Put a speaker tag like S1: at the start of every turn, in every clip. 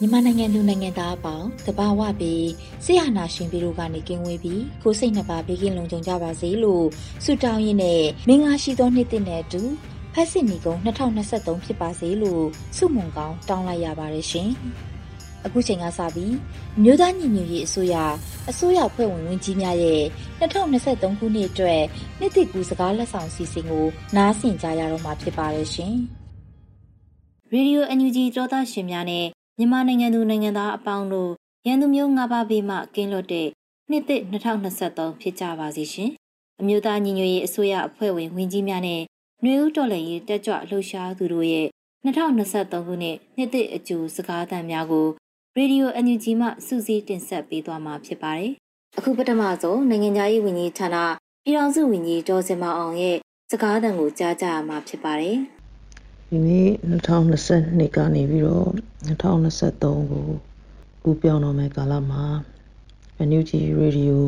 S1: မြန်မာနိုင်ငံလူနိုင်ငံသားအပေါင်းတဘာဝပြီးဆရာနာရှင်ပြီးတို့ကနေကင်းဝေးပြီးကိုစိတ်နှစ်ပါးဘေးကင်းလုံခြုံကြပါစေလို့ဆုတောင်းရင်းနဲ့မင်္ဂလာရှိသောနှစ်သစ်နဲ့အတူဖက်စစ်နီကုံ2023ဖြစ်ပါစေလို့ဆုမွန်ကောင်းတောင်းလိုက်ရပါတယ်ရှင်။ အခုချိန်ကစပြီးမြို့သားညီညွတ်ရေးအစိုးရအစိုးရဖွဲ့ဝင်ဝင်ကြီးများရဲ့2023ခုနှစ်အတွက်နှစ်သစ်ကူစကားလက်ဆောင်စီစဉ်ကိုနားဆင်ကြရတော့မှာဖြစ်ပါတယ်ရှင်။ရေဒီယိုအန်ယူဂျီတောသားရှင်များနဲ့မြန်မာနိုင်ငံသူနိုင်ငံသားအပေါင်းတို့ရန်သူမျိုး၅ပါးဘေးမှကင်းလွတ်တဲ့နှစ်သစ်2023ဖြစ်ကြပါစေရှင်။အမျိုးသားညီညွတ်ရေးအစိုးရအဖွဲ့ဝင်ဝင်ကြီးများနဲ့ຫນွေဦးတော်လှန်ရေးတက်ကြွလှုပ်ရှားသူတို့ရဲ့2023ခုနှစ်နှစ်သစ်အကျိုးစကားသံများကို ရေဒီယိုအန်ယူဂျီမှစူးစီးတင်ဆက်ပေးသွားမှာဖြစ်ပါတယ်။အခုပထမဆုံးနိုင်ငံသားရေးဝန်ကြီးဌာနပြည်ထောင်စုဝန်ကြီးဒေါ်စင်မအောင်ရဲ့စကားသံကိုကြားကြရမှာဖြစ်ပါတယ်။
S2: ဒီနေ့2022ကနေပြီးတော့2023ကိုကူးပြောင်းတော့မယ့်ကာလမှာအန်ယူဂျီရေဒီယို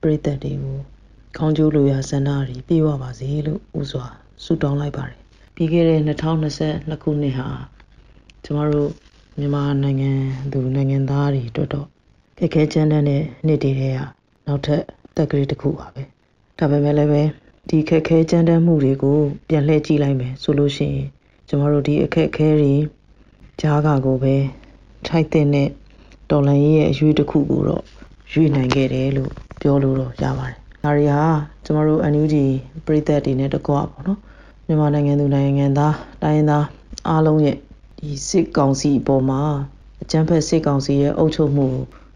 S2: ပြည်သက်တွေကိုခေါင်းကျိုးလိုရာစန္ဒာတွေပြေဝပါစေလို့ဥစွာဆုတောင်းလိုက်ပါတယ်။ပြီးခဲ့တဲ့2022ခုနှစ်ဟာကျမတို့ မြန်မာနိုင်ငံသူနိုင်ငံသားတွေအတွက်တော့ခက်ခဲကြမ်းတမ်းတဲ့နေ့တွေထဲကနောက်ထပ်တက်ကလေးတစ်ခုပါပဲဒါပေမဲ့လည်းပဲဒီခက်ခဲကြမ်းတမ်းမှုတွေကိုပြန်လှည့်ကြည့်လိုက်မယ်ဆိုလို့ရှိရင်ကျမတို့ဒီအခက်အခဲတွေကြားကကိုပဲထိုက်တဲ့နဲ့တော်လန်ရေးရဲ့အရွေးတစ်ခုကိုတော့ရွေးနိုင်ခဲ့တယ်လို့ပြောလို့တော့ရပါတယ်ဒါတွေဟာကျမတို့ NUG ပြည်သက်တွေနဲ့တကွပေါ့နော်မြန်မာနိုင်ငံသူနိုင်ငံသားတိုင်းရင်းသားအားလုံးရဲ့ ဒီစစ်ကောင်စီအပေါ်မှာအကြမ်းဖက်စစ်ကောင်စီရဲ့အုပ်ချုပ်မှု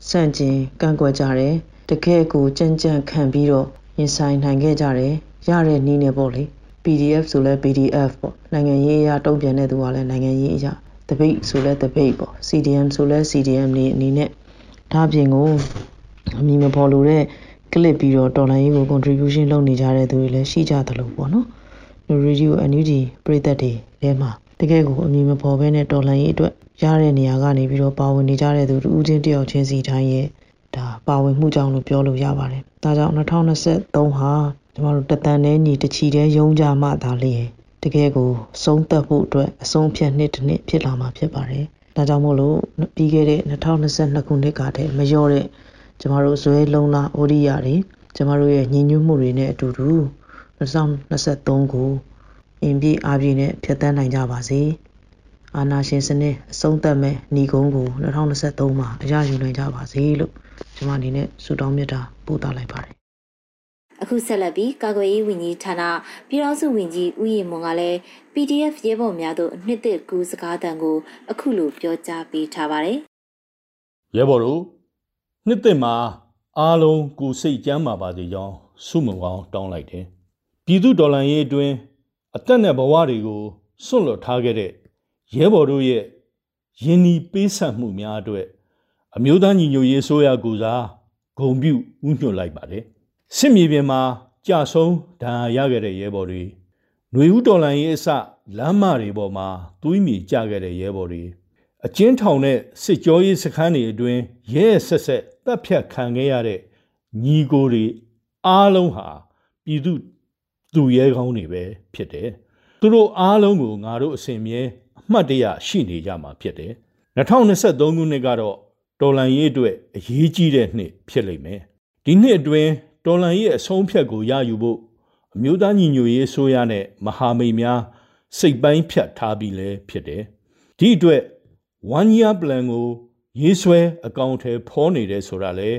S2: စန့်ကျင်ကန့်ကွက်ကြတယ်တကယ်ကိုကြမ်းကြမ်းခံပြီးတော့ရင်ဆိုင်နိုင်ခဲ့ကြတယ်ရတဲ့နည်းနဲ့ပေါ့လေ PDF ဆိုလဲ PDF ပေါ့နိုင်ငံရေးအရာတုံ့ပြန်တဲ့သူကလည်းနိုင်ငံရေးအရာတပိတ်ဆိုလဲတပိတ်ပေါ့ CDM ဆိုလဲ CDM နေအနေနဲ့ဒါပြင်ကိုအမည်မဖော်လို့တဲ့ clip ပြီးတော့တော်လိုင်းရေးကို contribution လုပ်နေကြတဲ့သူတွေလည်းရှိကြသလိုပေါ့နော် radio NUG ပြည်သက်တွေထဲမှာ တကယ်ကိုအမည်မဖော်ဘဲနဲ့တော်လှန်ရေးအတွက်ရတဲ့နေရာကနေပြီးတော့ပါဝင်နေကြတဲ့သူတူးချင်းတယောက်ချင်းစီတိုင်းရဲ့ဒါပါဝင်မှုကြောင့်လို့ပြောလို့ရပါတယ်။ဒါကြောင့်2023ဟာကျမတို့တတန်နဲ့ညီတချီတဲ့ရုံးကြမှသာလျင်တကယ်ကိုဆုံးသက်ဖို့အတွက်အဆုံးဖြတ်နှစ်တစ်နှစ်ဖြစ်လာမှာဖြစ်ပါတယ်။ဒါကြောင့်မို့လို့ပြီးခဲ့တဲ့2022ခုနှစ်ကတည်းမလျော့တဲ့ကျမတို့ဇွဲလုံးလားအိုရိယာတွေကျမတို့ရဲ့ညီညွတ်မှုတွေနဲ့အတူတူ2023ကို အင်ပြည့်အားပြည့်နဲ့ဖြတ်သန်းနိုင်ကြပါစေ။အာနာရှင်စနစ်အဆုံးသတ်မဲ့ဏီကုန်းကို2023မှာအရယူနိုင်ကြပါစေလို့ကျွန်မအနေနဲ့ဆုတောင်းမေတ္တာပို့သလိုက်ပါတယ်။
S1: အခုဆက်လက်ပြီးကာကွယ်ရေးဝန်ကြီးဌာနပြည်ထောင်စုဝန်ကြီးဦးရီမွန်ကလည်း PDF ရဲဘော်များတို့နှစ်သက်ကူစကားတန်ကိုအခုလိုပြောကြားပေးထားပါတယ်။
S3: ရဲဘော်တို့နှစ်သက်မှာအားလုံးကိုစိတ်ကြမ်းပါပါစေကြောင်းဆုမွန်ကောင်းတောင်းလိုက်တယ်။ပြည်သူဒေါ်လာရေးအတွင်း အသက်နဲ့ဘဝတွေကိုစွန့်လွတ်ထားခဲ့တဲ့ရဲဘော်တို့ရဲ့ယင်းဤပေးဆပ်မှုများအတွက်အမျိုးသားညီညွတ်ရေးဆိုရကူစားဂုံပြုဥညွှတ်လိုက်ပါတယ်စစ်မြေပြင်မှာကြာဆုံးဒဏ်ရာရခဲ့တဲ့ရဲဘော်တွေຫນွေဦးတော်လန်ရေးအစလမ်းမတွေပေါ်မှာသွေးမြေကျခဲ့တဲ့ရဲဘော်တွေအကျဉ်းထောင်တဲ့စစ်ကြောရေးစခန်းတွေအတွင်းရဲဆက်ဆက်တပ်ဖြတ်ခံခဲ့ရတဲ့ညီကိုတွေအားလုံးဟာပြည်သူ သူရဲကောင်းတွေပဲဖြစ်တယ်သူတို့အားလုံးကိုငါတို့အစဉ်မြဲအမှတ်တရရှိနေကြမှာဖြစ်တယ်2023ခုနှစ်ကတော့တော်လန်ရေးအတွက်အရေးကြီးတဲ့နှစ်ဖြစ်လိမ့်မယ်ဒီနှစ်အတွင်းတော်လန်ရေးအဆုံးဖြတ်ကိုရယူဖို့အမျိုးသားညီညွတ်ရေးဆိုရနဲ့မဟာမိတ်များစိတ်ပိုင်းဖြတ်ထားပြီးလဲဖြစ်တယ်ဒီအတွက် one year plan ကိုရေးဆွဲအကောင့်ထဲဖော်နေတယ်ဆိုတာလဲ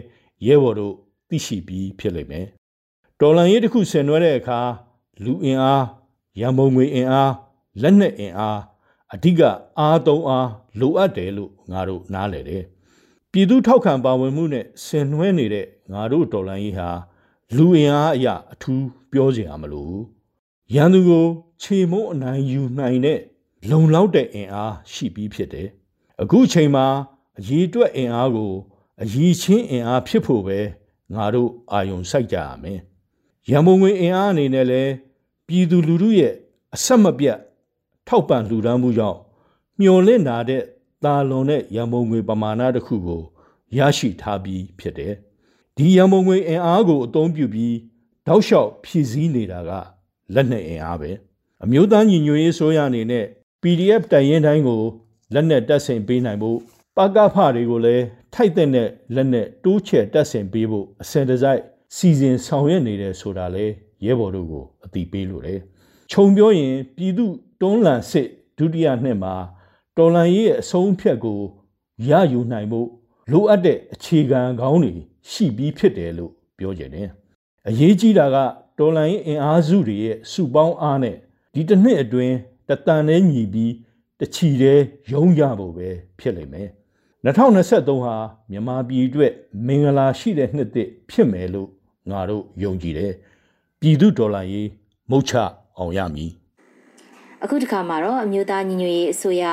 S3: ရဲဘော်တို့သိရှိပြီးဖြစ်လိမ့်မယ် တော်လန်ရေးတစ်ခုဆင်နွှဲတဲ့အခါလူအင်အားရန်ပုံငွေအင်အားလက်နက်အင်အားအဓိကအားသုံးအားလိုအပ်တယ်လို့ငါတို့နားလည်တယ်ပြည်သူထောက်ခံပါဝင်မှုနဲ့ဆင်နွှဲနေတဲ့ငါတို့တော်လန်ရေးဟာလူအင်အားအရာအထူးပြောစရာမလိုရန်သူကိုခြေမုံအနိုင်ယူနိုင်တဲ့လုံလောက်တဲ့အင်အားရှိပြီးဖြစ်တယ်အခုချိန်မှာအရေးအတွက်အင်အားကိုအရေးချင်းအင်အားဖြစ်ဖို့ပဲငါတို့အာယုံစိုက်ကြရမယ် ရန်ပုံငွေအင်အားအနေနဲ့လဲပြည်သူလူထုရဲ့အဆက်မပြတ်ထောက်ပံ့လှူဒါန်းမှုကြောင့်မျော်လင့်လာတဲ့တာလွန်တဲ့ရန်ပုံငွေပမာဏတစ်ခုကိုရရှိထားပြီးဖြစ်တယ်ဒီရန်ပုံငွေအင်အားကိုအသုံးပြုပြီးတောက်လျှောက်ဖြည့်ဆည်းနေတာကလက်နက်အင်အားပဲအမျိုးသားညီညွတ်ရေးဆိုရအနေနဲ့ PDF တိုင်ရင်တိုင်းကိုလက်နက်တပ်ဆင်ပေးနိုင်ဖို့ပကဖတွေကိုလည်းထိုက်တဲ့လက်နက်တိုးချဲ့တပ်ဆင်ပေးဖို့အစင်တစိုက် စီစဉ်ဆောင်ရွက်နေတယ်ဆိုတာလေရဲဘော်တို့ကိုအတိပေးလို့တယ်ခြုံပြောရင်ပြည်သူတွန်းလှန်စစ်ဒုတိယနှစ်မှာတော်လန်ရေးရဲ့အဆုံးဖြတ်ကိုရယူနိုင်ဖို့လိုအပ်တဲ့အခြေခံကောင်းတွေရှိပြီးဖြစ်တယ်လို့ပြောကြတယ်အရေးကြီးတာကတော်လန်ရေးအင်အားစုတွေရဲ့စုပေါင်းအားနဲ့ဒီတစ်နှစ်အတွင်းတတန်နဲ့ညီပြီးတချီတဲ့ရုံးရဖို့ပဲဖြစ်လိမ့်မယ်2023ဟာမြန်မာပြည်အတွက်မင်္ဂလာရှိတဲ့နှစ်သစ်ဖြစ်မယ်လို့ ငါတို့ယုံကြည်တယ်ပြည်သူဒေါ်လာရေးမုတ်ချအောင်ရမည်
S1: အခုတခါမှာတော့အမျိုးသားညီညွတ်ရေးအစိုးရ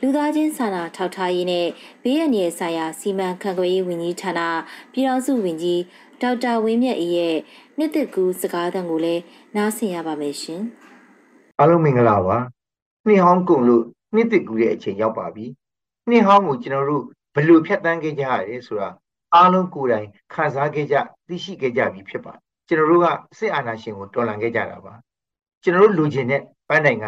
S1: လူသားချင်းစာနာထောက်ထားရေးနဲ့ဘေးရန်ရဲ့ဆိုင်ရာစီမံခန့်ခွဲရေးဝန်ကြီးဌာနပြည်ထောင်စုဝန်ကြီးဒေါက်တာဝင်းမြတ်အေးရဲ့နှစ်သက်ကူစကားသံကိုလည်းနားဆင်ရပါမယ်ရှင်။
S4: အားလုံးမင်္ဂလာပါ။နှစ်ဟောင်းကုန်လို့နှစ်သက်ကူရဲ့အချိန်ရောက်ပါပြီ။နှစ်ဟောင်းကိုကျွန်တော်တို့ဘယ်လိုဖြတ်တန်းခဲ့ကြရတယ်ဆိုတာ အားလုံးကိုယ်တိုင်ခံစားခဲ့ကြသိရှိခဲ့ကြပြီဖြစ်ပါတယ်။ကျွန်တော်တို့ကစစ်အာဏာရှင်ကိုတော်လှန်ခဲ့ကြတာပါ။ကျွန်တော်တို့လူချင်းတဲ့ပန်းတိုင်က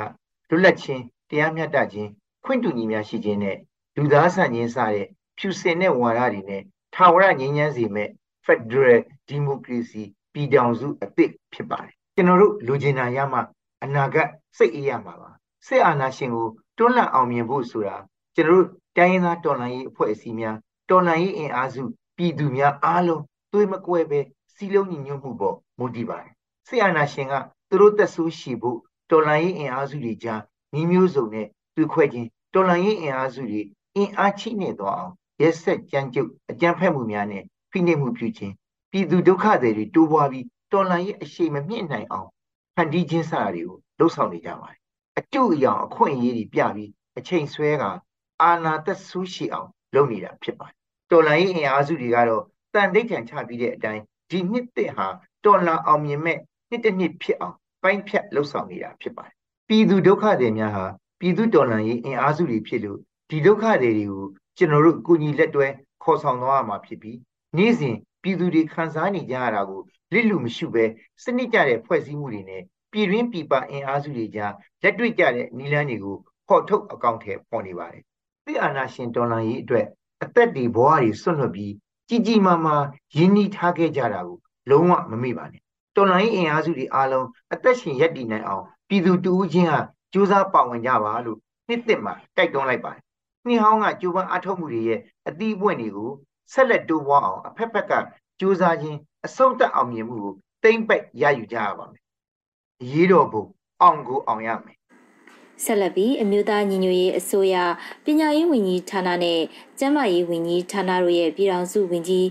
S4: လွတ်လပ်ခြင်းတရားမျှတခြင်းခွင့်တူညီများရှိခြင်းနဲ့လူသားဆန်ခြင်းစတဲ့ဖြူစင်တဲ့ဝါဒတွေနဲ့ထာဝရငြိမ်းချမ်းစေမဲ့ Federal Democracy ပြည်ထောင်စုအသစ်ဖြစ်ပါတယ်ကျွန်တော်တို့လူချင်းနာရမှအနာဂတ်စိတ်အေးရမှာပါစစ်အာဏာရှင်ကိုတွန်းလှန်အောင်မြင်ဖို့ဆိုတာကျွန်တော်တို့တိုင်းရင်းသားတော်လှန်ရေးအဖွဲ့အစည်းများတော်လှန်ရေးအင်အားစု ပြည်သူများအားလုံးသွေးမကွဲပဲစီလုံးညီညွတ်မှုပေါ်မူတည်ပါတယ်စစ်အာဏာရှင်ကသူတို့သက်ဆိုးရှိဖို့တော်လှန်ရေးအင်အားစုတွေကြားမိမျိုးစုံနဲ့တွေ့ခွဲခြင်းတော်လှန်ရေးအင်အားစုတွေအင်အားချိနေသွားအောင်ရက်ဆက်ကြမ်းကြုတ်အကြမ်းဖက်မှုများနဲ့ဖိနှိပ်မှုပြုခြင်းပြည်သူဒုက္ခတွေတိုးပွားပြီးတော်လှန်ရေးအရှိန်မမြင့်နိုင်အောင်ဖန်တီးခြင်းစတာတွေကိုလှုပ်ဆောင်နေကြပါတယ်အကျုပ်အယောင်အခွင့်အရေးတွေပြပြီးအချိန်ဆွဲကအာဏာသက်ဆူးရှိအောင်လုပ်နေတာဖြစ်ပါတယ် တော်လှန်ရေးအင်အားစုတွေကတော့တန်တိတ်ခံချပြီးတဲ့အတိုင်းဒီနှစ်သစ်ဟာတော်လှန်အောင်မြင်မဲ့နှစ်တစ်နှစ်ဖြစ်အောင်ပိုင်းဖြတ်လှုပ်ဆောင်နေတာဖြစ်ပါတယ်ပြည်သူဒုက္ခတွေများဟာပြည်သူတော်လှန်ရေးအင်အားစုတွေဖြစ်လို့ဒီဒုက္ခတွေကိုကျွန်တော်တို့ကိုကြီးလက်တွဲခေါ်ဆောင်သွားရမှာဖြစ်ပြီးနေ့စဉ်ပြည်သူတွေခံစားနေကြရတာကိုလစ်လူမရှိပဲစနစ်ကြတဲ့ဖွဲ့စည်းမှုတွေနဲ့ပြည်တွင်းပြည်ပအင်အားစုတွေကြားလက်တွေ့ကြတဲ့နည်းလမ်းတွေကိုဖော်ထုတ်အကောင့်ထဲပေါ်နေပါတယ်။ပြည်အာဏာရှင်တော်လှန်ရေးအတွက် အသက်တွေဘဝတွေဆွတ်လွတ်ပြီးကြီးကြီးမားမားရင်းနှီးထားခဲ့ကြတာကိုလုံးဝမမေ့ပါနဲ့။တော်လှန်ရေးအင်အားစုတွေအားလုံးအသက်ရှင်ရပ်တည်နိုင်အောင်ပြည်သူတူဦးချင်းဟာကြိုးစားပါဝင်ကြပါလို့နှစ်သစ်မှာတိုက်တွန်းလိုက်ပါတယ်။နှစ်ဟောင်းကကြိုးပမ်းအထောက်မှုတွေရဲ့အသီးပွင့်တွေကိုဆက်လက်တိုးပွားအောင်အဖက်ဖက်ကကြိုးစားခြင်းအဆုံးသတ်အောင်မြင်မှုကိုတိမ့်ပိတ်ရယူကြရပါမယ်။အရေးတော်ပုံအောင်ကိုအောင်ရမယ်။
S1: ဆက်လက်ပြီးအမျိုးသားညီညွတ်ရေးအစိုးရပညာရေးဝန်ကြီးဌာနနဲ့ကျန်းမာရေးဝန်ကြီးဌာနတို့ရဲ့ပြည်ထောင်စုဝန်ကြီး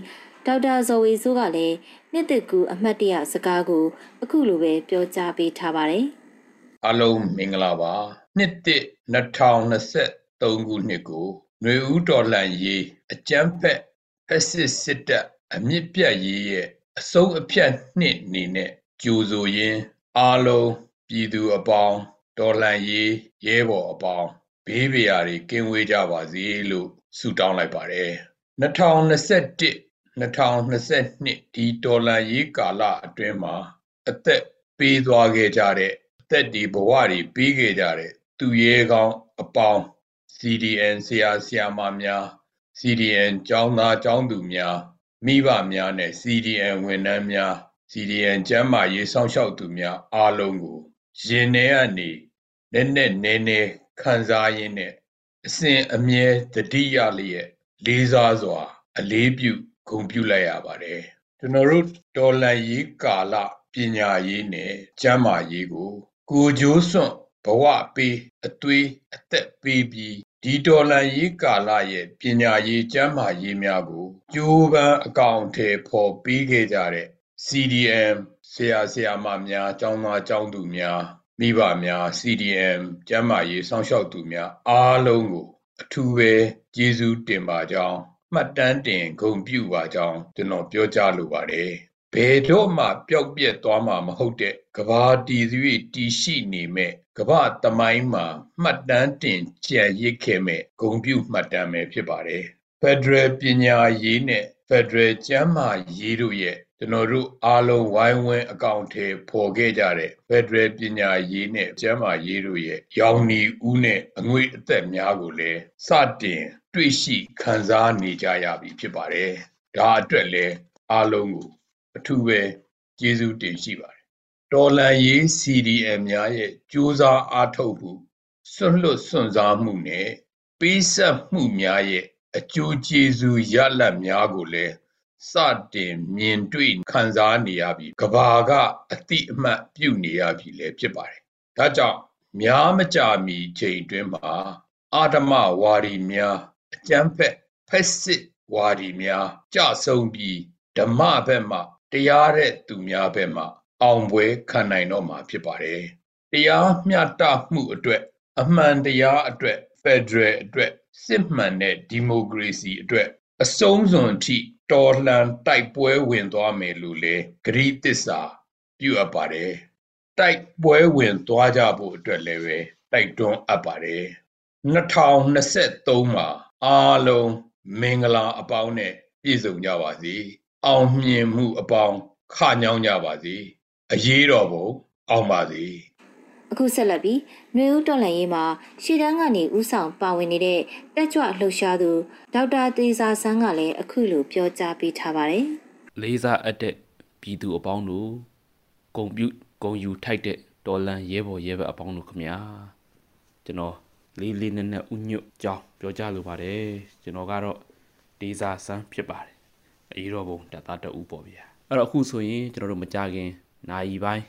S1: ဒေါက်တာဇော်ဝေစိုးကလည်းနှစ်သက်ကူအမှတ်တရစကားကို အခုလိုပဲပြောကြားပေးထားပါတယ်။
S5: အားလုံးမင်္ဂလာပါနှစ်တစ်2023ခုနှစ်ကိုຫນွေဦးတော်လှန်ရေးအကျန်းဖက်ဖက်စစ်စစ်တပ်အမြင့်ပြတ်ရေးရဲ့အဆုံးအဖြတ်နှစ်အနေနဲ့ကြိုဆိုရင်းအားလုံးပြည်သူအပေါင်း တော်လှန်ရေးရဲဘော်အပေါင်းဘေးပရာတွေကင်းဝေးကြပါစေလို့ဆုတောင်းလိုက်ပါတယ်2021 2022ဒီတော်လှန်ရေးကာလအတွင်းမှာအသက်ပေးသွားခဲ့ကြတဲ့သက်တွေဘဝတွေပေးခဲ့ကြတဲ့သူရဲကောင်းအပေါင်း CDN ဆရာဆရာမများ CDN ကျောင်းသားကျောင်းသူများမိဘများနဲ့ CDN ဝန်ထမ်းများ CDN ကျန်းမာရေးစောင့်ရှောက်သူများအားလုံးကို ရင်ထဲကနေနည်းနည်းနည်းနည်းခံစားရင်းနဲ့အစဉ်အမြဲတတိယလျက်လေးစားစွာ အလေးပြုဂုဏ်ပြုလိုက်ရပါတယ်ကျွန်တော်တို့တော်လန်ရေးကာလပညာရေးနဲ့ကျမ်းမာရေးကို ကိုကြိုးစွန့်ဘဝပေးအသွေးအသက်ပေးပြီးဒီတော်လန်ရေးကာလရဲ့ပညာရေးကျမ်းမာရေးများကိုကြိုးပမ်းအကောင့်ထဲပေါ်ပေးခဲ့ကြတဲ့ CDM ဆရာဆရာမများကျောင်းသားကျောင်းသူများမိဘများ CDM ကျမ်းမာရေးစောင့်ရှောက်သူများအားလုံးကို အထူးပဲကျေးဇူးတင်ပါကြောင်းမှတ်တမ်းတင်ဂုဏ်ပြုပါကြောင်းကျွန်တော်ပြောကြားလိုပါတယ်ဘယ်တော့မှပျောက်ပြက်သွားမှာမဟုတ်တဲ့ကဘာတီသွေးတီရှိနေမဲ့ကဘာတမိုင်းမှာမှတ်တမ်းတင်ကြံရစ်ခဲ့မဲ့ဂုံပြုမှတ်တမ်းပဲဖြစ်ပါတယ်ဖက်ဒရယ်ပညာရေးနဲ့ဖက်ဒရယ်ကျမ်းမာရေးတို့ရဲ့ ကျွန်တော်တို့အားလုံးဝိုင်းဝန်းအကောင့်ထဲပေါ်ခဲ့ကြတဲ့ဖက်ဒရယ်ပညာရေးနဲ့ကျမ်းမာရေးတို့ရဲ့ရောင်နီဦးနဲ့အငွေအသက်များကိုလည်းစတင်တွေ့ရှိခံစားနေကြရပြီဖြစ်ပါတယ်ဒါအတွက်လည်းအားလုံးကိုအထူးပဲကျေးဇူးတင်ရှိပါတယ်တော်လန်ရေး CDM များရဲ့ကြိုးစားအားထုတ်မှုစွန့်လွတ်စွန့်စားမှုနဲ့ပေးဆက်မှုများရဲ့အကျိုးကျေးဇူးရလဒ်များကိုလည်း စတင်မြင်တွေ့ခံစားနေရပြီးကဘာကအတိအမှတ်ပြုနေရပြီလည်းဖြစ်ပါတယ်။ဒါကြောင့်များမကြာမီချိန်တွင်မှာအာဓမဝါဒီများအကျမ်းဖက်ဖက်စစ်ဝါဒီများကြဆုံးပြီးဓမ္မဘက်မှတရားတဲ့သူများဘက်မှအောင်ပွဲခံနိုင်တော့မှာဖြစ်ပါတယ်။တရားမျှတမှုအတွက်အမှန်တရားအတွက်ဖက်ဒရယ်အတွက်စစ်မှန်တဲ့ဒီမိုကရေစီအတွက်အဆုံးစွန်အထိ တော်လှန်တိုက်ပွဲဝင်သွားမယ်လို့လည်းဂရိသစ္စာပြုအပ်ပါတယ်။တိုက်ပွဲဝင်သွားကြဖို့အတွက်လည်းပဲတိုက်တွန်းအပ်ပါတယ်။2023မှာအားလုံးမင်္ဂလာအပေါင်းနဲ့ပြည့်စုံကြပါစေ။အောင်မြင်မှုအပေါင်းခညောင်းကြပါစေ။အရေးတော်ပုံအောင်ပါစေ။
S1: အခုဆက်လက်ပြီးနှွေဦးတော်လှန်ရေးမှာရှီတန်းကနေဥဆောင်ပါဝင်နေတဲ့တက်ကြွလှုပ်ရှားသူဒေါက်တာသေးစာဆန်းကလည်းအခုလိုပြောကြားပေးထားပါတယ်။
S6: လေးစားအပ်တဲ့ပြည်သူအပေါင်းတို့ဂုံပြုဂုံယူထိုက်တဲ့တော်လန်ရဲဘော်ရဲဘက်အပေါင်းတို့ခမညာကျွန်တော်လေးလေးနက်နက်ဥညွတ်ကြောင်းပြောကြားလိုပါတယ်ကျွန်တော်ကတော့ဒေစာဆန်းဖြစ်ပါတယ်အရေးတော်ပုံတပ်သားတအူးပေါ့ဗျာအဲ့တော့အခုဆိုရင်ကျွန်တော်တို့မကြခင်နိုင်ပိုင်း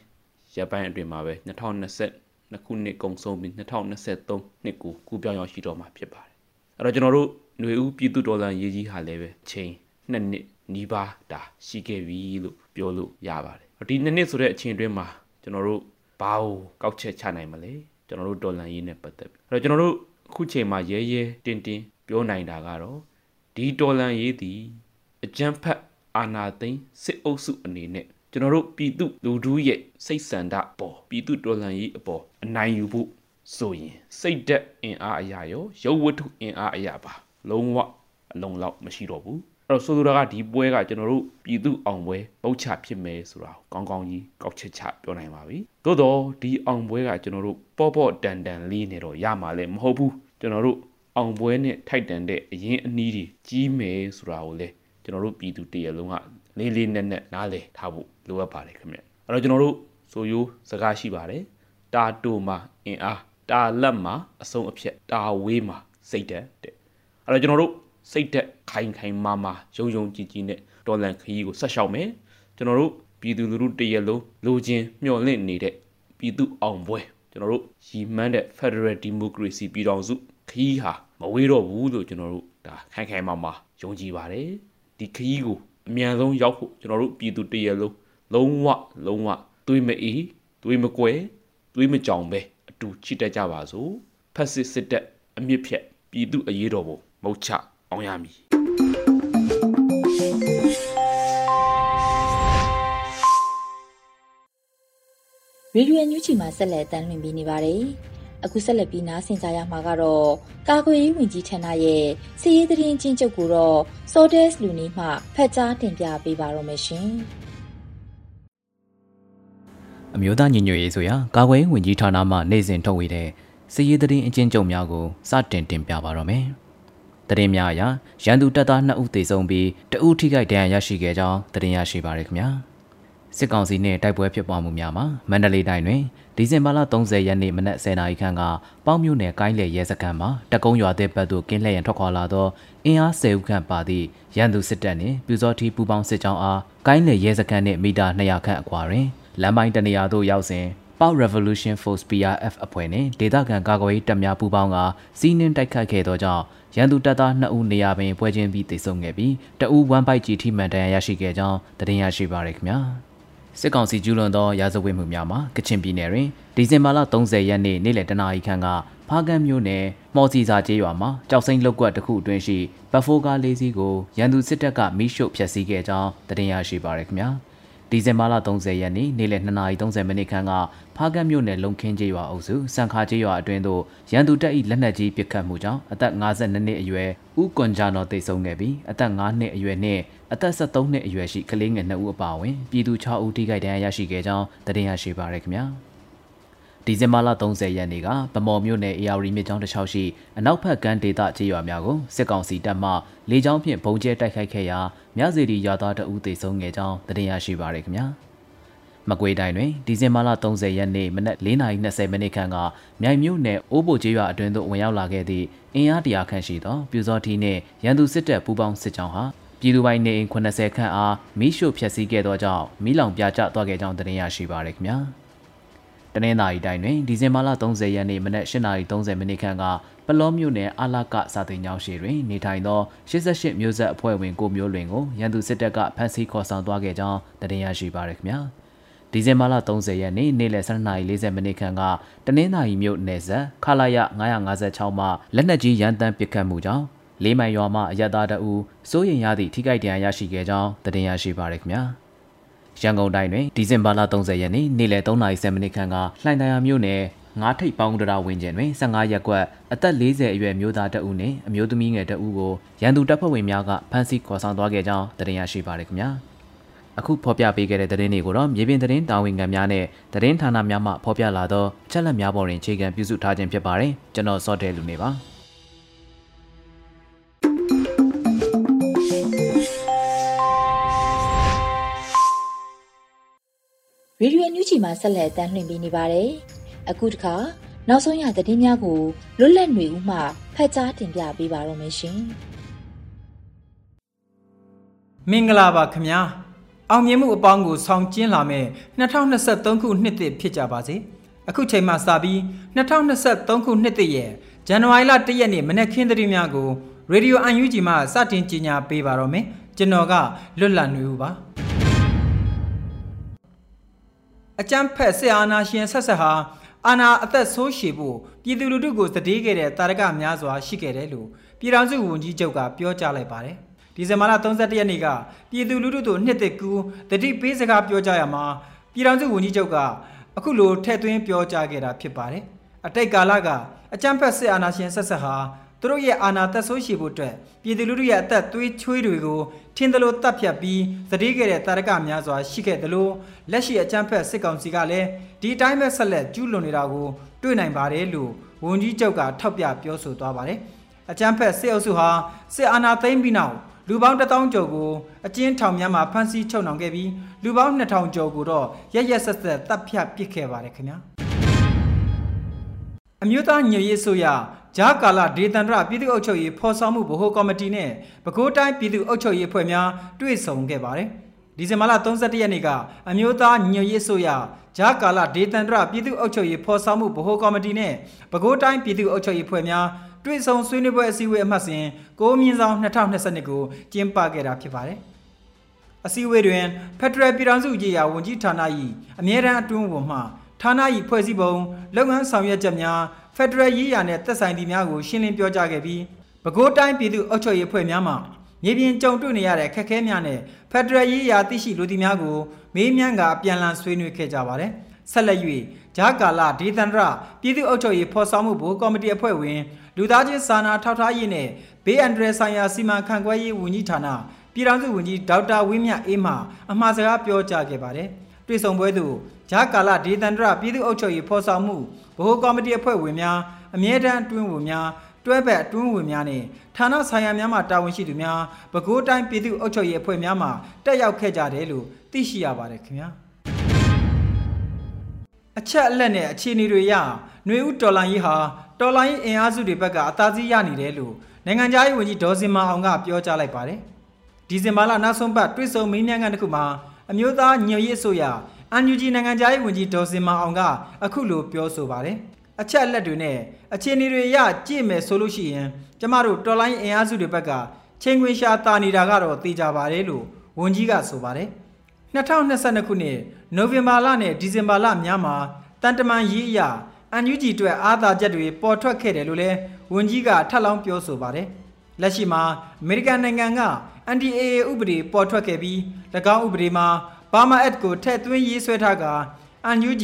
S6: ရက်ပိုင်းအတွင်းမှာပဲ2020ခုနှစ်ကုန်ဆုံးပြီး2023နှစ်ကိုကူပြောင်းရောက်ရှိတော့မှာဖြစ်ပါတယ်အဲ့တော့ကျွန်တော်တို့ຫນွေဦးပြည်သူတော်လှန်ရေးကြီးဟာလည်းပဲချိန်နှစ်နှစ်နီးပါးတာရှိခဲ့ပြီလို့ပြောလို့ရပါတယ်ဒီနှစ်နှစ်ဆိုတဲ့အချိန်အတွင်းမှာကျွန်တော်တို့ဘာကိုကောက်ချက်ချနိုင်မလဲကျွန်တော်တို့တော်လှန်ရေးနဲ့ပတ်သက်ပြီးအဲ့တော့ကျွန်တော်တို့အခုချိန်မှာရဲရဲတင်းတင်းပြောနိုင်တာကတော့ဒီတော်လှန်ရေးသည်အကြမ်းဖက်အာဏာသိမ်းစစ်အုပ်စုအနေနဲ့ ကျွန်တော်တို့ပြည်သူလူထုရဲ့စိတ်ဆန္ဒပေါ်ပြည်သူတော်လှန်ရေးအပေါ်အနိုင်ယူဖို့ဆိုရင်စိတ်သက်အင်အားအရာရောရုပ်ဝတ္ထုအင်အားအရာပါ လုံးဝအလုံးလောက်မရှိတော့ဘူးအဲ့တော့ဆိုလိုတာကဒီပွဲကကျွန်တော်တို့ပြည်သူအောင်ပွဲပုတ်ချဖြစ်မယ်ဆိုတာကိုကောင်းကောင်းကြီးကောက်ချက်ချပြောနိုင်ပါပြီသို့တော့ဒီအောင်ပွဲကကျွန်တော်တို့ပေါ့ပေါ့တန်တန်လေးနေတော့ရမှာလည်းမဟုတ်ဘူးကျွန်တော်တို့အောင်ပွဲနဲ့ထိုက်တန်တဲ့အရင်အနည်းကြီးကြီးမယ်ဆိုတာကိုလည်းကျွန်တော်တို့ပြည်သူတရလုံးက လေးလေးနက်နက်နားလည်ထားဖို့လိုအပ်ပါတယ်ခင်ဗျအဲ့တော့ကျွန်တော်တို့ဆိုရိုးစကားရှိပါတယ်တာတူမှာအင်အားတာလက်မှာအဆုံးအဖြတ်တာဝေးမှာစိတ်တက်တဲ့အဲ့တော့ကျွန်တော်တို့စိတ်တက်ခိုင်ခိုင်မာမာယုံယုံကြည်ကြည်နဲ့တော်လန်ခရီးကိုဆက်လျှောက်မယ်ကျွန်တော်တို့ပြည်သူလူထုတရက်လုံးလိုချင်မျှော်လင့်နေတဲ့ပြည်သူအောင်ပွဲကျွန်တော်တို့ရည်မှန်းတဲ့ Federal Democracy ပြည်ထောင်စုခရီးဟာမဝေးတော့ဘူးလို့ကျွန်တော်တို့ဒါခိုင်ခိုင်မာမာယုံကြည်ပါတယ်ဒီခရီးကို အမြန်ဆုံးရောက်ဖို့ကျွန်တော်တို့ပြည်သူတရလုံးလုံးဝလုံးဝတွေးမအေးတွေးမကွယ်တွေးမကြောင်ပဲအတူချစ်တတ်ကြပါစို့ဖက်စစ်စစ်တက်အမြင့်ဖြတ်ပြည်သူအရေးတော်ပုံမုတ်ချအောင်ရမည်
S1: ရေဒီယိုညူချီမှာဆက်လက်တမ်းလွှင့်ပေးနေပါတယ် အခုဆက်လက်ပြီးနားဆင်ကြရမှာကတော့ကာကွယ်ရေးဝန်ကြီးဌာနရဲ့စီးရေးသတင်းချင်းချုပ်ကိုတော့ Sodes လူနေမှဖတ်ကြားတင်ပြပေးပါတော့မယ်ရှင်။
S7: အမျိုးသားညီညွတ်ရေးဆိုရာကာကွယ်ရေးဝန်ကြီးဌာနမှနိုင်စဉ်ထုတ်ဝေတဲ့စီးရေးသတင်းအချင်းချုပ်များကိုစတင်တင်ပြပါတော့မယ်။သတင်းများအရရန်သူတပ်သား2ဦးသေဆုံးပြီးတဦးထိခိုက်ဒဏ်ရာရရှိခဲ့ကြောင်းသတင်းရရှိပါရခင်ဗျာ။ စစ်ကောင်စီနဲ့တိုက်ပွဲဖြစ်ပွားမှုများမှာမန္တလေးတိုင်းတွင်ဒီဇင်ဘာလ30ရက်နေ့မနက်10:00နာရီခန့်ကပေါင်းမြို့နယ်ကိုင်းလေရဲစခန်းမှာတကုံးရွာတဲ့ဘက်သို့ကင်းလှည့်ရန်ထွက်ခွာလာသောအင်အား10ဦးခန့်ပါသည့်ရန်သူစစ်တပ်နှင့်ပြူစောတိပူပေါင်းစစ်ကြောင်းအားကိုင်းလေရဲစခန်းနှင့်မီတာ200ခန့်အကွာတွင်လမ်းပိုင်းတနေရာသို့ရောက်စဉ်ပေါ Revolution Force PRF အဖွဲ့နှင့်ဒေသခံကာကွယ်ရေးတပ်များပူးပေါင်းကစီးနှင်းတိုက်ခတ်ခဲ့သောကြောင့်ရန်သူတပ်သား2ဦးနေရာပင်ပွဲချင်းပြီးတိုက်ဆုံခဲ့ပြီးတအူးဝမ်ပိုက်ကြီးထိမှန်တန်ရရှိခဲ့ကြောင်းသတင်းရရှိပါရခင်ဗျာ စစ်ကောင်စီကျူးလွန်သောရာဇဝတ်မှုများမှာကချင်ပြည်နယ်တွင်ဒီဇင်ဘာလ30ရက်နေ့နေ့လယ်တနာရီခန့်ကဖားကန်းမြို့နယ်မော်စီစာကျေးရွာမှာကြောက်စိမ့်လောက်ကွက်တစ်ခုအတွင်းရှိဘတ်ဖိုးကားလေးစီးကိုရန်သူစစ်တပ်ကမိရှုဖျက်ဆီးခဲ့ကြောင်းသတင်းရရှိပါရခင်ဗျာ။ဒီဇင်ဘာလ30ရက်နေ့နေ့လယ်2:30မိနစ်ခန့်ကဖားကတ်မြို့နယ်လုံခင်းကျေးရွာအုပ်စုစံခါကျေးရွာအတွင်းသို့ရန်သူတပ်၏လက်နက်ကြီးပစ်ခတ်မှုကြောင့်အသက်52နှစ်အရွယ်ဦးကွန်ဂျာနော်တိတ်ဆုံးခဲ့ပြီးအသက်5နှစ်အရွယ်နှင့် အသက်73နှစ်အရွယ်ရှိကလေးငယ်2ဦးအပါအဝင်ပြည်သူ6ဦးထိခိုက်ဒဏ်ရာရရှိခဲ့ကြောင်းသတင်းရရှိပါရခင်ဗျာ။ဒီဇင်ဘာလ30ရက်နေ့ကဗမော်မြို့နယ် AR မြစ်ကြောင်းတစ်လျှောက်ရှိအနောက်ဘက်ကမ်းဒေသကျေးရွာများကိုစစ်ကောင်စီတပ်မှလေကြောင်းဖြင့်ဘုံကျဲတိုက်ခိုက်ခဲ့ရာမြစီရီရွာသားတအူးသေဆုံးခဲ့ကြောင်းသတင်းရရှိပါရခင်ဗျာမကွေးတိုင်းတွင်ဒီဇင်ဘာလ30ရက်နေ့မနက်4:20မိနစ်ခန့်ကမြိုင်မြို့နယ်အိုးဘိုကျေးရွာအတွင်းသို့ဝင်ရောက်လာခဲ့သည့်အင်အားတရာခန့်ရှိသောပြူစောထီနှင့်ရန်သူစစ်တပ်ပူးပေါင်းစစ်ကြောင်းဟာ ပြည်သူပိုင်းနေအိမ်80ခန့်အားမိရှို့ဖျက်ဆီးခဲ့သောကြောင့်မိလောင်ပြကျသွားခဲ့ကြောင်းသတင်းရရှိပါရခင်ဗျာ။တနင်္သာရီတိုင်းတွင်ဒီဇင်ဘာလ30ရက်နေ့မနက်8:30မိနစ်ခန့်ကပလောမြို့နယ်အလာကစာသိမ်းကျောင်းရှိတွင်နေထိုင်သော88မျိုးဆက်အဖွဲ့ဝင်ကိုမျိုးလွင်ကိုရန်သူစစ်တပ်ကဖမ်းဆီးခေါ်ဆောင်သွားခဲ့ကြောင်းတင်ရရှိပါရခင်ဗျာဒီဇင်ဘာလ30ရက်နေ့နေ့လယ်12:40မိနစ်ခန့်ကတနင်္သာရီမြို့နယ်ဆက်ခလာရ956မှလက်နက်ကြီးရန်တမ်းပစ်ခတ်မှုကြောင့် လေးမိုင်ရွာမှအရသာတအူစိုးရင်ရသည့်ထိခိုက်ဒဏ်ရာရရှိခဲ့ကြောင်းတင်ရရှိပါရခင်ဗျာရန်ကုန်တိုင်းတွင်ဒီဇင်ဘာလ30ရက်နေ့နေ့လယ်3:30မိနစ်ခန့်ကလှိုင်သာယာမြို့နယ်ငါးထိပ်ပေါင်းတရာဝင်းကျင်တွင်15ရက်ကွက်အသက်40အရွယ်မျိုးသားတအုပ်နှင့်အမျိုးသမီးငယ်တအုပ်ကိုရန်သူတပ်ဖွဲ့ဝင်များကဖမ်းဆီးခေါ်ဆောင်သွားခဲ့ကြောင်းသတင်းရရှိပါရခင်ဗျာအခုဖော်ပြပေးခဲ့တဲ့သတင်းတွေကိုတော့မြေပြင်သတင်းတာဝန်ခံများနဲ့သတင်းဌာနများမှဖော်ပြလာသောအချက်အလက်များပေါ်တွင်အခြေခံပြုစုထားခြင်းဖြစ်ပါတယ်ကျွန်တော်စောတဲလူနေပါ
S1: ရေဒီယိုညူချီမှာဆက်လက်တမ်းလှည့်ပေးနေပါတယ်။အခုတခါနောက်ဆုံးရသတင်းများကိုလွတ်လပ်နေဦးမှဖတ်ကြားတင်ပြပေးပါရမရှင်။
S8: မင်္ဂလာပါခင်ဗျာ။အောင်မြင်မှုအပေါင်းကိုဆောင်ကျင်းလာမဲ့2023ခုနှစ်သစ်ဖြစ်ကြပါစေ။အခုချိန်မှစပြီး2023ခုနှစ်သစ်ရဲ့ဇန်နဝါရီလ1ရက်နေ့မနက်ခင်းသတင်းများကိုရေဒီယိုအန်ယူဂျီမှစတင်ကြေညာပေးပါတော့မယ်။ကျွန်တော်ကလွတ်လပ်နေဦးပါ။ အကြမ်းဖက်စစ်အာဏာရှင်ဆက်ဆက်ဟာအာဏာအသက်ဆိုးရှည်ဖို့ပြည်သူလူထုကိုသတိခဲ့တဲ့တာရကများစွာရှိခဲ့တယ်လို့ပြည်ထောင်စုဝန်ကြီးချုပ်ကပြောကြားလိုက်ပါတယ်။ဒီဇင်ဘာလ31ရက်နေ့ကပြည်သူလူထုတို့နှစ်သက်ကူတတိပေးစကားပြောကြားရမှာပြည်ထောင်စုဝန်ကြီးချုပ်ကအခုလိုထည့်သွင်းပြောကြားခဲ့တာဖြစ်ပါတယ်။အတိတ်ကာလကအကြမ်းဖက်စစ်အာဏာရှင်ဆက်ဆက်ဟာ သူတို့ရဲ့အာဏာသက်ဆိုးရှိဖို့အတွက်ပြည်သူလူထုရဲ့အသက်သွေးချွေးတွေကိုထင်းသလိုတပ်ဖြတ်ပြီးသတိခဲ့တဲ့တာရကများစွာရှိခဲ့သလိုလက်ရှိအကြမ်းဖက်စစ်ကောင်စီကလည်းဒီအတိုင်းပဲဆက်လက်ကျူးလွန်နေတာကိုတွေ့နိုင်ပါတယ်လို့ဝန်ကြီးချုပ်ကထောက်ပြပြောဆိုသွားပါတယ်။အကြမ်းဖက်စစ်အုပ်စုဟာစစ်အာဏာသိမ်းပြီးနောက်လူပေါင်း1000ကျော်ကိုအကျဉ်းထောင်များမှာဖမ်းဆီးချုပ်နှောင်ခဲ့ပြီးလူပေါင်း2000ကျော်ကိုတော့ရရက်ဆက်ဆက်တပ်ဖြတ်ပစ်ခဲ့ပါတယ်ခင်ဗျာ။အမျိုးသားညွရေးဆိုရ ဂျာကာလာဒေသန္တရပြည်သူ့အုပ်ချုပ်ရေးဖော်ဆောင်မှုဗဟိုကော်မတီနဲ့ပဲခူးတိုင်းပြည်သူ့အုပ်ချုပ်ရေးအဖွဲ့များတွေ့ဆုံခဲ့ပါတယ်။ဒီဇင်ဘာလ31ရက်နေ့ကအမျိုးသားညွရေးဆိုရဂျာကာလာဒေသန္တရပြည်သူ့အုပ်ချုပ်ရေးဖော်ဆောင်မှုဗဟိုကော်မတီနဲ့ပဲခူးတိုင်းပြည်သူ့အုပ်ချုပ်ရေးအဖွဲ့များတွေ့ဆုံဆွေးနွေးပွဲအစည်းအဝေးအမှတ်စဉ်6မြင်းဆောင်2022ကိုကျင်းပခဲ့တာဖြစ်ပါတယ်။အစည်းအဝေးတွင်ဖက်ဒရယ်ပြည်ထောင်စုကြီးရာဝန်ကြီးဌာန၏အမြဲတမ်းအတွင်းဝန်မှဌာန၏ဖွဲ့စည်းပုံလုပ်ငန်းဆောင်ရွက်ချက်များ ဖက်ဒရယ်ရေးရာနဲ့သက်ဆိုင်သူများကိုရှင်းလင်းပြောကြားခဲ့ပြီးပဲခူးတိုင်းပြည်သူ့အုပ်ချုပ်ရေးဖွဲ့များမှမြေပြင်ကြုံတွေ့နေရတဲ့ခက်ခဲများနဲ့ဖက်ဒရယ်ရေးရာသိရှိလူသည်များကိုမေးမြန်းကာပြန်လည်ဆွေးနွေးခဲ့ကြပါတယ်။ဆက်လက်၍ဂျာကာလာဒေသန္တရပြည်သူ့အုပ်ချုပ်ရေးဖော်ဆောင်မှုဘိုးကော်မတီအဖွဲ့ဝင်လူသားချင်းစာနာထောက်ထားရေးနဲ့ဘေးအန္တရာယ်ဆိုင်ရာစီမံခန့်ခွဲရေးဝန်ကြီးဌာနပြည်ထောင်စုဝန်ကြီးဒေါက်တာဝင်းမြတ်အေးမှအမှားစကားပြောကြားခဲ့ပါတယ်။တွေ့ဆုံပွဲသို့ ဂျာကာလာဒေသန္တရပြည်သူ့အုပ်ချုပ်ရေးဖော်ဆောင်မှုဗဟိုကော်မတီအဖွဲ့ဝင်များအမြဲတမ်းအတွင်းဝင်များတွဲဘက်အတွင်းဝင်များနဲ့ဌာနဆိုင်ရာများမှတာဝန်ရှိသူများပဲခူးတိုင်းပြည်သူ့အုပ်ချုပ်ရေးအဖွဲ့များမှတက်ရောက်ခဲ့ကြတယ်လို့သိရှိရပါတယ်ခင်ဗျာ။အချက်အလက်နဲ့အခြေအနေတွေရຫນွေဦးတော်လိုင်းရေးဟာတော်လိုင်းအင်အားစုတွေဘက်ကအသာစီးရနေတယ်လို့နိုင်ငံခြားရေးဝန်ကြီးဒေါ်စင်မာအောင်ကပြောကြားလိုက်ပါတယ်ဒီဇင်ဘာလနောက်ဆုံးပတ်တွေ့ဆုံမင်းမြန်ကန်တစ်ခုမှာအမျိုးသားညွရေးအစိုးရ အန်ယူဂျီနိုင်ငံခြားရေးဝန်ကြီးဒေါ်စင်မာအောင်ကအခုလိုပြောဆိုပါတယ်အချက်အလက်တွေနဲ့အခြေအနေတွေရကြည့်မယ်ဆိုလို့ရှိရင်ကျမတို့တော်လိုင်းအင်အားစုတွေဘက်ကချင်းခွင်ရှာတာနေတာကတော့သိကြပါတယ်လို့ဝန်ကြီးကဆိုပါတယ်2022ခုနှစ်နိုဝင်ဘာလနဲ့ဒီဇင်ဘာလများမှာတန်တမန်ရေးအရာအန်ယူဂျီအတွက်အာသာချက်တွေပေါ်ထွက်ခဲ့တယ်လို့လည်းဝန်ကြီးကထပ်လောင်းပြောဆိုပါတယ်လက်ရှိမှာအမေရိကန်နိုင်ငံက NDAA ဥပဒေပေါ်ထွက်ခဲ့ပြီး၎င်းဥပဒေမှာ Burma Act ကိုထည့်သွင်းရေးဆွဲထားက NUG,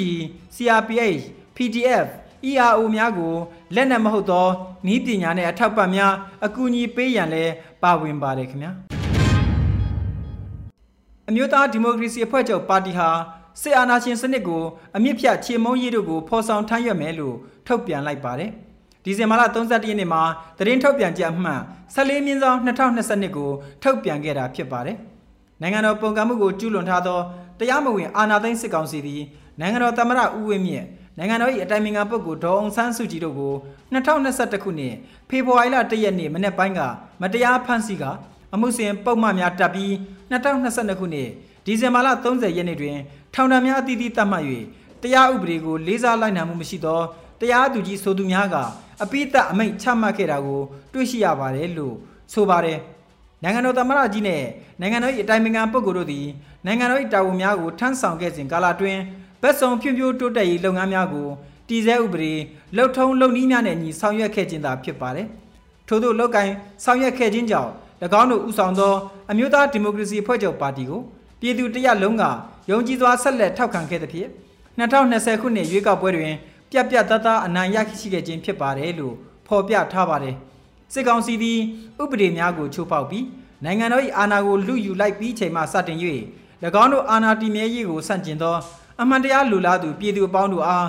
S8: CRPH, PDF, ERO များကိုလက်နက်မဟုတ်သောဤပညာနဲ့အထောက်ပံ့များအကူအညီပေးရန်လည်းပါဝင်ပါတယ်ခင်ဗျာအမျိုးသားဒီမိုကရေစီအဖွဲ့ချုပ်ပါတီဟာစစ်အာဏာရှင်စနစ်ကိုအမြင့်ဖြတ်ချေမုံရေးတို့ကိုဖော်ဆောင်ထမ်းရွက်မယ်လို့ထုတ်ပြန်လိုက်ပါတယ်ဒီဇင်ဘာလ31ရက်နေ့မှာသတင်းထုတ်ပြန်ချက်အမှတ်14မြင်းဆောင်2022ကိုထုတ်ပြန်ခဲ့တာဖြစ်ပါတယ် နိုင်ငံတော်ပုံကံမှုကိုကျူးလွန်ထားသောတရားမဝင်အာဏာသိမ်းစစ်ကောင်စီသည်နိုင်ငံတော်သမ္မတဦးဝင်းမြင့်နိုင်ငံတော်၏အတိုင်ပင်ခံပုဂ္ဂိုလ်ဒေါ်အောင်ဆန်းစုကြည်တို့ကို2021ခုနှစ်ဖေဖော်ဝါရီလ1ရက်နေ့မနေ့ပိုင်းကမတရားဖမ်းဆီးကအမှုစဉ်ပုံမှန်များတပ်ပြီး2022ခုနှစ်ဒီဇင်ဘာလ30ရက်နေ့တွင် ထောင်ဒဏ်များအသီးသီးသတ်မှတ်၍တရားဥပဒေကိုလေးစားလိုက်နာမှုမရှိသောတရားသူကြီးဆိုသူများကအပိသက်အမိန့်ချမှတ်ခဲ့တာကို တွေ့ရှိရပါတယ်လို့ဆိုပါတယ် နိုင်ငံတော်သမ္မတကြီးနဲ့နိုင်ငံတော်၏အတိုင်ပင်ခံပုဂ္ဂိုလ်တို့သည်နိုင်ငံတော်၏တာဝန်များကိုထမ်းဆောင်ခဲ့စဉ်ကာလအတွင်းဗတ်စုံဖြွဖြိုးတိုးတက်ရေးလုပ်ငန်းများကိုတည်ဆဲဥပဒေလှုပ်ထုံးလုပ်နည်းများနဲ့ညီဆောင်ရွက်ခဲ့ခြင်းသာဖြစ်ပါတယ်ထို့သောလောက်ကင်ဆောင်ရွက်ခဲ့ခြင်းကြောင့်၎င်းတို့ဥဆောင်သောအမျိုးသားဒီမိုကရေစီအဖွဲ့ချုပ်ပါတီကိုပြည်သူတရက်လုံးကယုံကြည်စွာဆက်လက်ထောက်ခံခဲ့သဖြင့်2020ခုနှစ်ရွေးကောက်ပွဲတွင်ပြက်ပြက်သားသားအနိုင်ရရှိခဲ့ခြင်းဖြစ်ပါတယ်လို့ဖော်ပြထားပါတယ် စစ်ကောင်စီသည်ဥပဒေများကိုချိုးဖောက်ပြီးနိုင်ငံတော်၏အာဏာကိုလူယူလိုက်ပြီးချိန်မှစတင်၍၎င်းတို့အာဏာတည်မြဲရေးကိုဆန့်ကျင်သော အမှန်တရားလူလားသူပြည်သူအပေါင်းတို့အား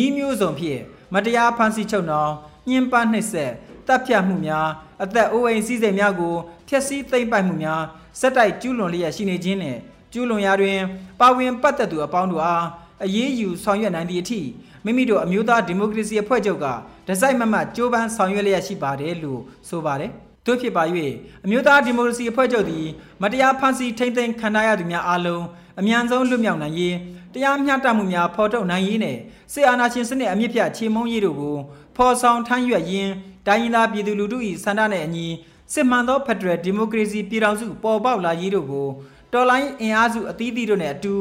S8: ဤမျိုးစုံဖြင့်မတရားဖန်ဆီးချုပ်နှောင်ညှဉ်းပန်းနှိပ်စက်တပ်ဖြတ်မှုများအသက်အိုးအိမ်စည်းစိမ်များကိုဖျက်ဆီးသိမ်းပိုက်မှုများစက်တိုက်ကျူးလွန်လျက်ရှိနေခြင်းနှင့်ကျူးလွန်ရာတွင် ပါဝင်ပတ်သက်သူအပေါင်းတို့အားအရေးယူဆောင်ရွက်နိုင်သည့်အထိ မိမိတို့အမျိုးသားဒီမိုကရေစီအဖွဲ့ချုပ်ကဒဇိုက်မမတ်ကြိုးပမ်းဆောင်ရွက်လျက်ရှိပါတယ်လို့ဆိုပါတယ်။တို့ဖြစ်ပါ၍အမျိုးသားဒီမိုကရေစီအဖွဲ့ချုပ်သည်မတရားဖန်ဆီးထိမ့်သိမ်းခံရသူများအားလုံးအမြန်ဆုံးလွတ်မြောက်နိုင်ရေးတရားမျှတမှုများဖော်ထုတ်နိုင်ရေးနဲ့စစ်အာဏာရှင်စနစ်အမြင့်ပြတ်ချေမှုန်းရေးတို့ကိုဖော်ဆောင်ထမ်းရွက်ရင်းတိုင်းရင်းသားပြည်သူလူထု၏ဆန္ဒနဲ့အညီစစ်မှန်သောဖက်ဒရယ်ဒီမိုကရေစီပြည်ထောင်စုပေါ်ပေါက်လာရေးတို့ကိုတော်လိုင်းအင်အားစုအသီးသီးတို့နဲ့အတူ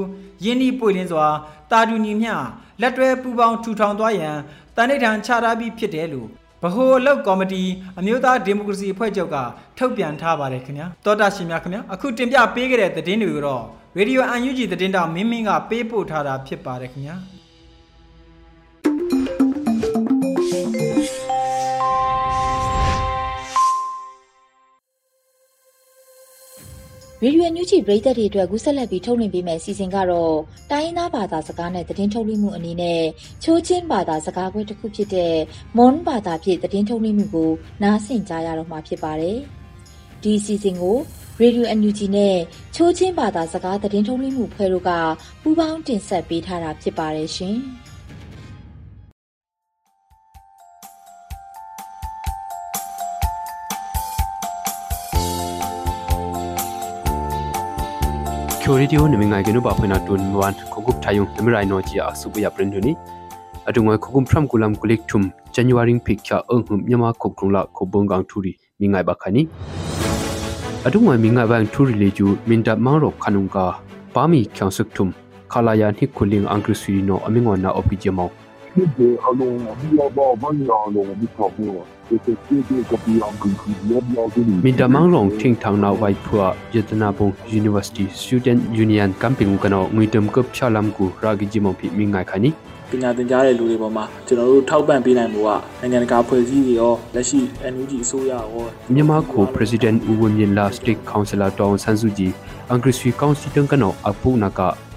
S8: ယင်းဤပွေလင်းစွာတာတူညီမျှ လက်တွဲပူးပေါင်းထူထောင်သွားရန်တန်ဋိဌာန်ချထားပြီးဖြစ်တယ်လို့ဗဟိုအလုပ်ကော်မတီအမျိုးသားဒီမိုကရေစီအဖွဲ့ချုပ်ကထုတ်ပြန်ထားပါတယ်ခင်ဗျာတောတာရှင်များခင်ဗျာအခုတင်ပြပေးခဲ့တဲ့သတင်းတွေကိုတော့ရေဒီယိုအန်ယူဂျီသတင်းတောင်မင်းမင်းကပေးပို့ထားတာဖြစ်ပါတယ်ခင်ဗျာ
S1: ရေဒီယိုညူချီပရိသတ်တွေအတွက်ကူးဆက်လက်ပြီးထုတ်လွှင့်ပေးမယ့်အစီအစဉ်ကတော့တိုင်းရင်းသားဘာသာစကားနဲ့သတင်းထုတ်လွှင့်မှုအနေနဲ့ချိုးချင်းဘာသာစကားခွဲတစ်ခုဖြစ်တဲ့မွန်ဘာသာဖြင့်သတင်းထုတ်လွှင့်မှုကိုနားဆင်ကြရတော့မှာဖြစ်ပါတယ်။ဒီအစီအစဉ်ကိုရေဒီယိုအန်ယူဂျီနဲ့ချိုးချင်းဘာသာစကားသတင်းထုတ်လွှင့်မှုဖွဲ့တို့ကပူးပေါင်းတင်ဆက်ပေးထားတာဖြစ်ပါတယ်ရှင်။
S9: ချိုရီဒီယိုနမငိုင်ကနုပါဖွနာတွန်ဝန်ခဂုပ်ထိုင်ယုံနမရိုင်နောချီအဆုပယပရင်ဒနီအတုငွေခဂုံဖရမ်ကူလမ်ကူလိကထုမ်ဇန်နဝါရီဖိချာအုံဟုမြမခုကရုံလာခုဘုံကောင်ထူရီမိငိုင်ဘခနီအတုငွေမိငိုင်ဘန်ထူရီလေကျူမင်တမောင်ရောခနုံကာပါမီချောင်ဆုကထုမ်ခလာယာနိခုလင်းအင်္ဂရိစီနိုအမင်ငွန်နာအပီဂျမော ဒီအလုံးဒီလောဘောဘန်ယာလုံးဒီကောဘော Mintamang long thing thang na wai phua Yatnabong University Student Union camping ကနောငွေတမ်ကပ်ချလမ်ကူရာဂီဂျီမောဖိမိငိုင်ခါနီ
S10: ပညာသင်ကြားတဲ့လူတွေပေါ်မှာကျွန်တော်တို့ထောက်ပံ့ပေးနိုင်ဖို့ကနိုင်ငံတကာဖွဲ့စည်းတွေရောလက်ရှိ NUG အစိုးရရော
S9: မြန်မာကို President ဦးဝင်းမြင့် Last State Councilor တောင်ဆန်းစုကြည်အင်္ဂရိစီကောင်စီတန်ကနောအပူနာက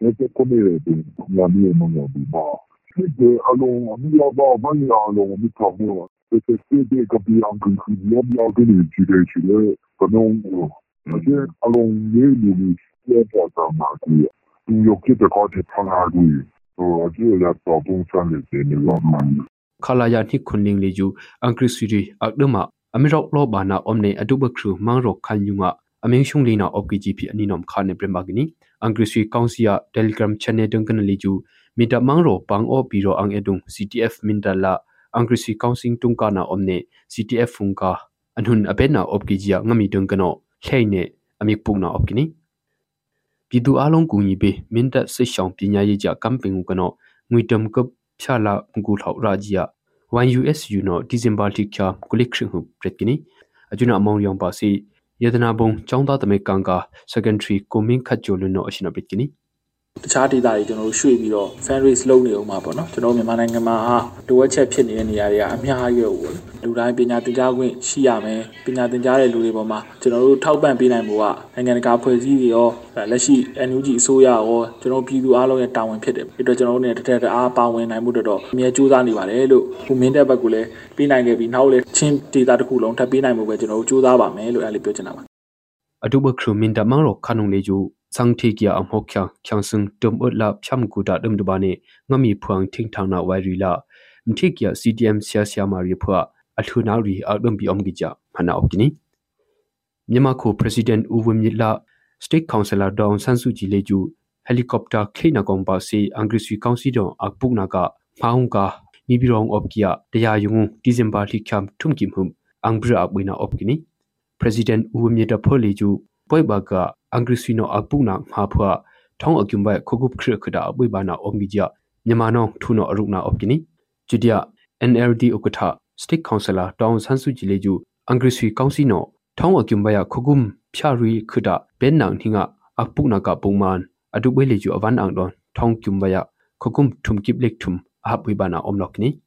S9: min da mang long hi ja dong mak tung ha lhagung pa mi khyang su thum khala ya ni khunin ka agru suri nok pan ne ami ngon na op ki jam hana op kini
S11: ne ke ko me re ya mi mo mo bi ba ke along mi ya ba ba ni along mi ka mo ke ke ke de ka bi ang ku ku ya ya ke ni ji de ji le ka no ke along ne ni ni ya ta ta ma ku ya yo ke de ka de pa na ku so a ji ya ta dong san le de ni ya ma
S9: khalaya ni khunling le ju angkri suri akdama amirok lo bana omne aduba khru mangrok khanyunga ameng shungli na opgp ani nom khane premagini angkri sui kaunsia telegram channel dungkan le ju mita mangro pang o piro ang edung ctf mindala angkri sui councing tungka na omne ctf fungka anhun abena opgijia ngami dungkano hleine amik pungna opkini ပြည်သူအလုံးကူညီပေးမင်းတပ်စစ်ဆောင်ပညာရေးကြကမ်ပင်းကနောငွေတမ်ကပ်ဖြာလာငူထောက်ရာဂျီယာ 1USU no December ti kya kulik khring hu pretkini ajuna among yong pa si yadana bong chongda tame kanga secondary koming khat jolu no ashina pretkini
S10: တ တခြားဒေသတွေကျွန်တော်တို့ရွှေ့ပြီးတော့ fan raise လုပ်နေအောင်ပါပေါ့နော်ကျွန်တော်မြန်မာနိုင်ငံမှာလိုအပ်ချက်ဖြစ်နေတဲ့နေရာတွေကအများကြီးပဲပေါ့လူတိုင်းပညာသင်ကြားခွင့်ရှိရမယ်ပညာသင်ကြားတဲ့လူတွေပေါ်မှာကျွန်တော်တို့ထောက်ပံ့ပေးနိုင်ဖို့ကနိုင်ငံတကာဖွဲ့စည်းတွေရောလက်ရှိ NUG အစိုးရရောကျွန်တော်ပြည်သူအားလုံးရဲ့တာဝန်ဖြစ်တယ်အဲ့တော့ကျွန်တော်တို့ ਨੇ တစ်ထက်တအားပါဝင်နိုင်မှုတော့တော့အမြဲစူးစမ်းနေပါတယ်လို့ဟိုမင်းတဲ့ဘက်ကလည်းပြီးနိုင်ခဲ့ပြီးနောက်လည်းချင်းဒေတာတစ်ခုလုံးထပ်ပေးနိုင်မှုပဲကျွန်တော်တို့စူးစမ်းပါမယ်လို့အဲ့လိုပြောချင်တာပါ
S9: အတူပခရမင်တမရောခနုံလေးကျူ sang thi kia am hok kya khyang sung tum ut la pham ku da dum duba ne ngami phuang thing thang na wai ri la mthi kia ctm sia sia ma ri phwa athu na ri a dum bi om gi ja hana ok ni myama ko president u wim yit la state councilor dong san su ji le ju helicopter khe na kong ba se angri sui council dong ak puk na ka maung ka ni bi rong op kia taya yung december li khyam thum kim hum angbra ak wina op kini president u wim yit da phol le ju poi ba ka angrisino apuna mhaphwa thong akyumba khogup khre khada abui bana omgija nyamano thuno arukna opkini judia nld ukatha state councilor town sansu jileju angrisui councino thong akyumba ya khogum phyari khada benang hinga apuna ka pungman adubwe leju awan angdon thong kyumba ya khogum thumkip lek thum abui bana omlokni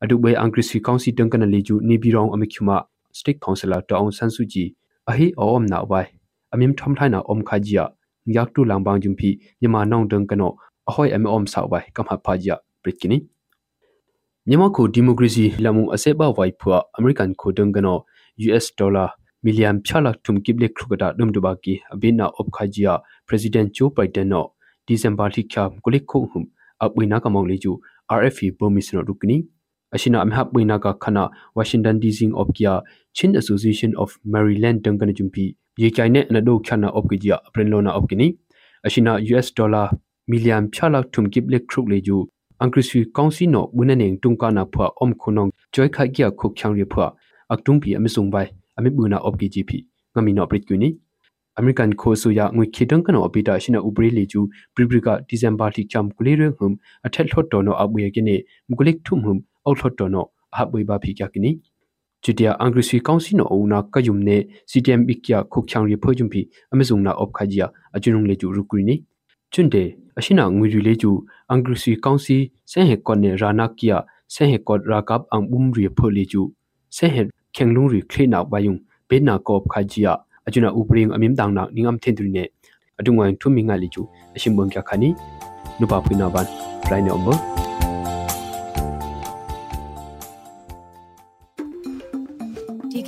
S9: adubwe angrisui council tangkana leju nibirong amikhyuma state councilor town sansu ji ahi om na wai amim thom thai na om kha jia yak tu lang bang jum phi nyama nong dang kano ahoi am om sa wai kam ha pha jia prit kini nyama ko democracy lamu ase ba wai phua american ko dang kano us dollar million phala thum kible khugada dum duba ki abina op kha jia president joe biden no december thi kya kulik khong hum abina kamong le ju rfe bomis no rukni ashina am hap buina ka khana washington dc of kia chin association of maryland dangana jumpi ye kaine na do khana of ki ja apren lona of kini ashina us dollar million phala thum kip le khruk le ju angkrisui council no bunaneng tungka na phwa om khunong joy kha kia khuk khyang ri phwa aktung pi amisung bai ami buna of ki gp ngami no prit kuni american kho su ya ngui khidang kano apita shina ubri le ju pribrika december thi cham kule re hum athet thot to no abu ye kine mukulik thum hum au thot to no habui ba phi kya kini chutia angrisi council no una kayum ne ctm ikya khokhyang ri phojum phi amazung na op khajia ajunung le ju rukri ni chunde ashina ngui ri le ju angrisi council se he kon ne rana kia se he kod rakap ang bum ri pho le ju se he khenglung ri khlina bayung pe na kop khajia ajuna upring amim dang na ningam thendri ne adungwa thumi nga le ju ashim bong kya khani nupa phina ban rai ne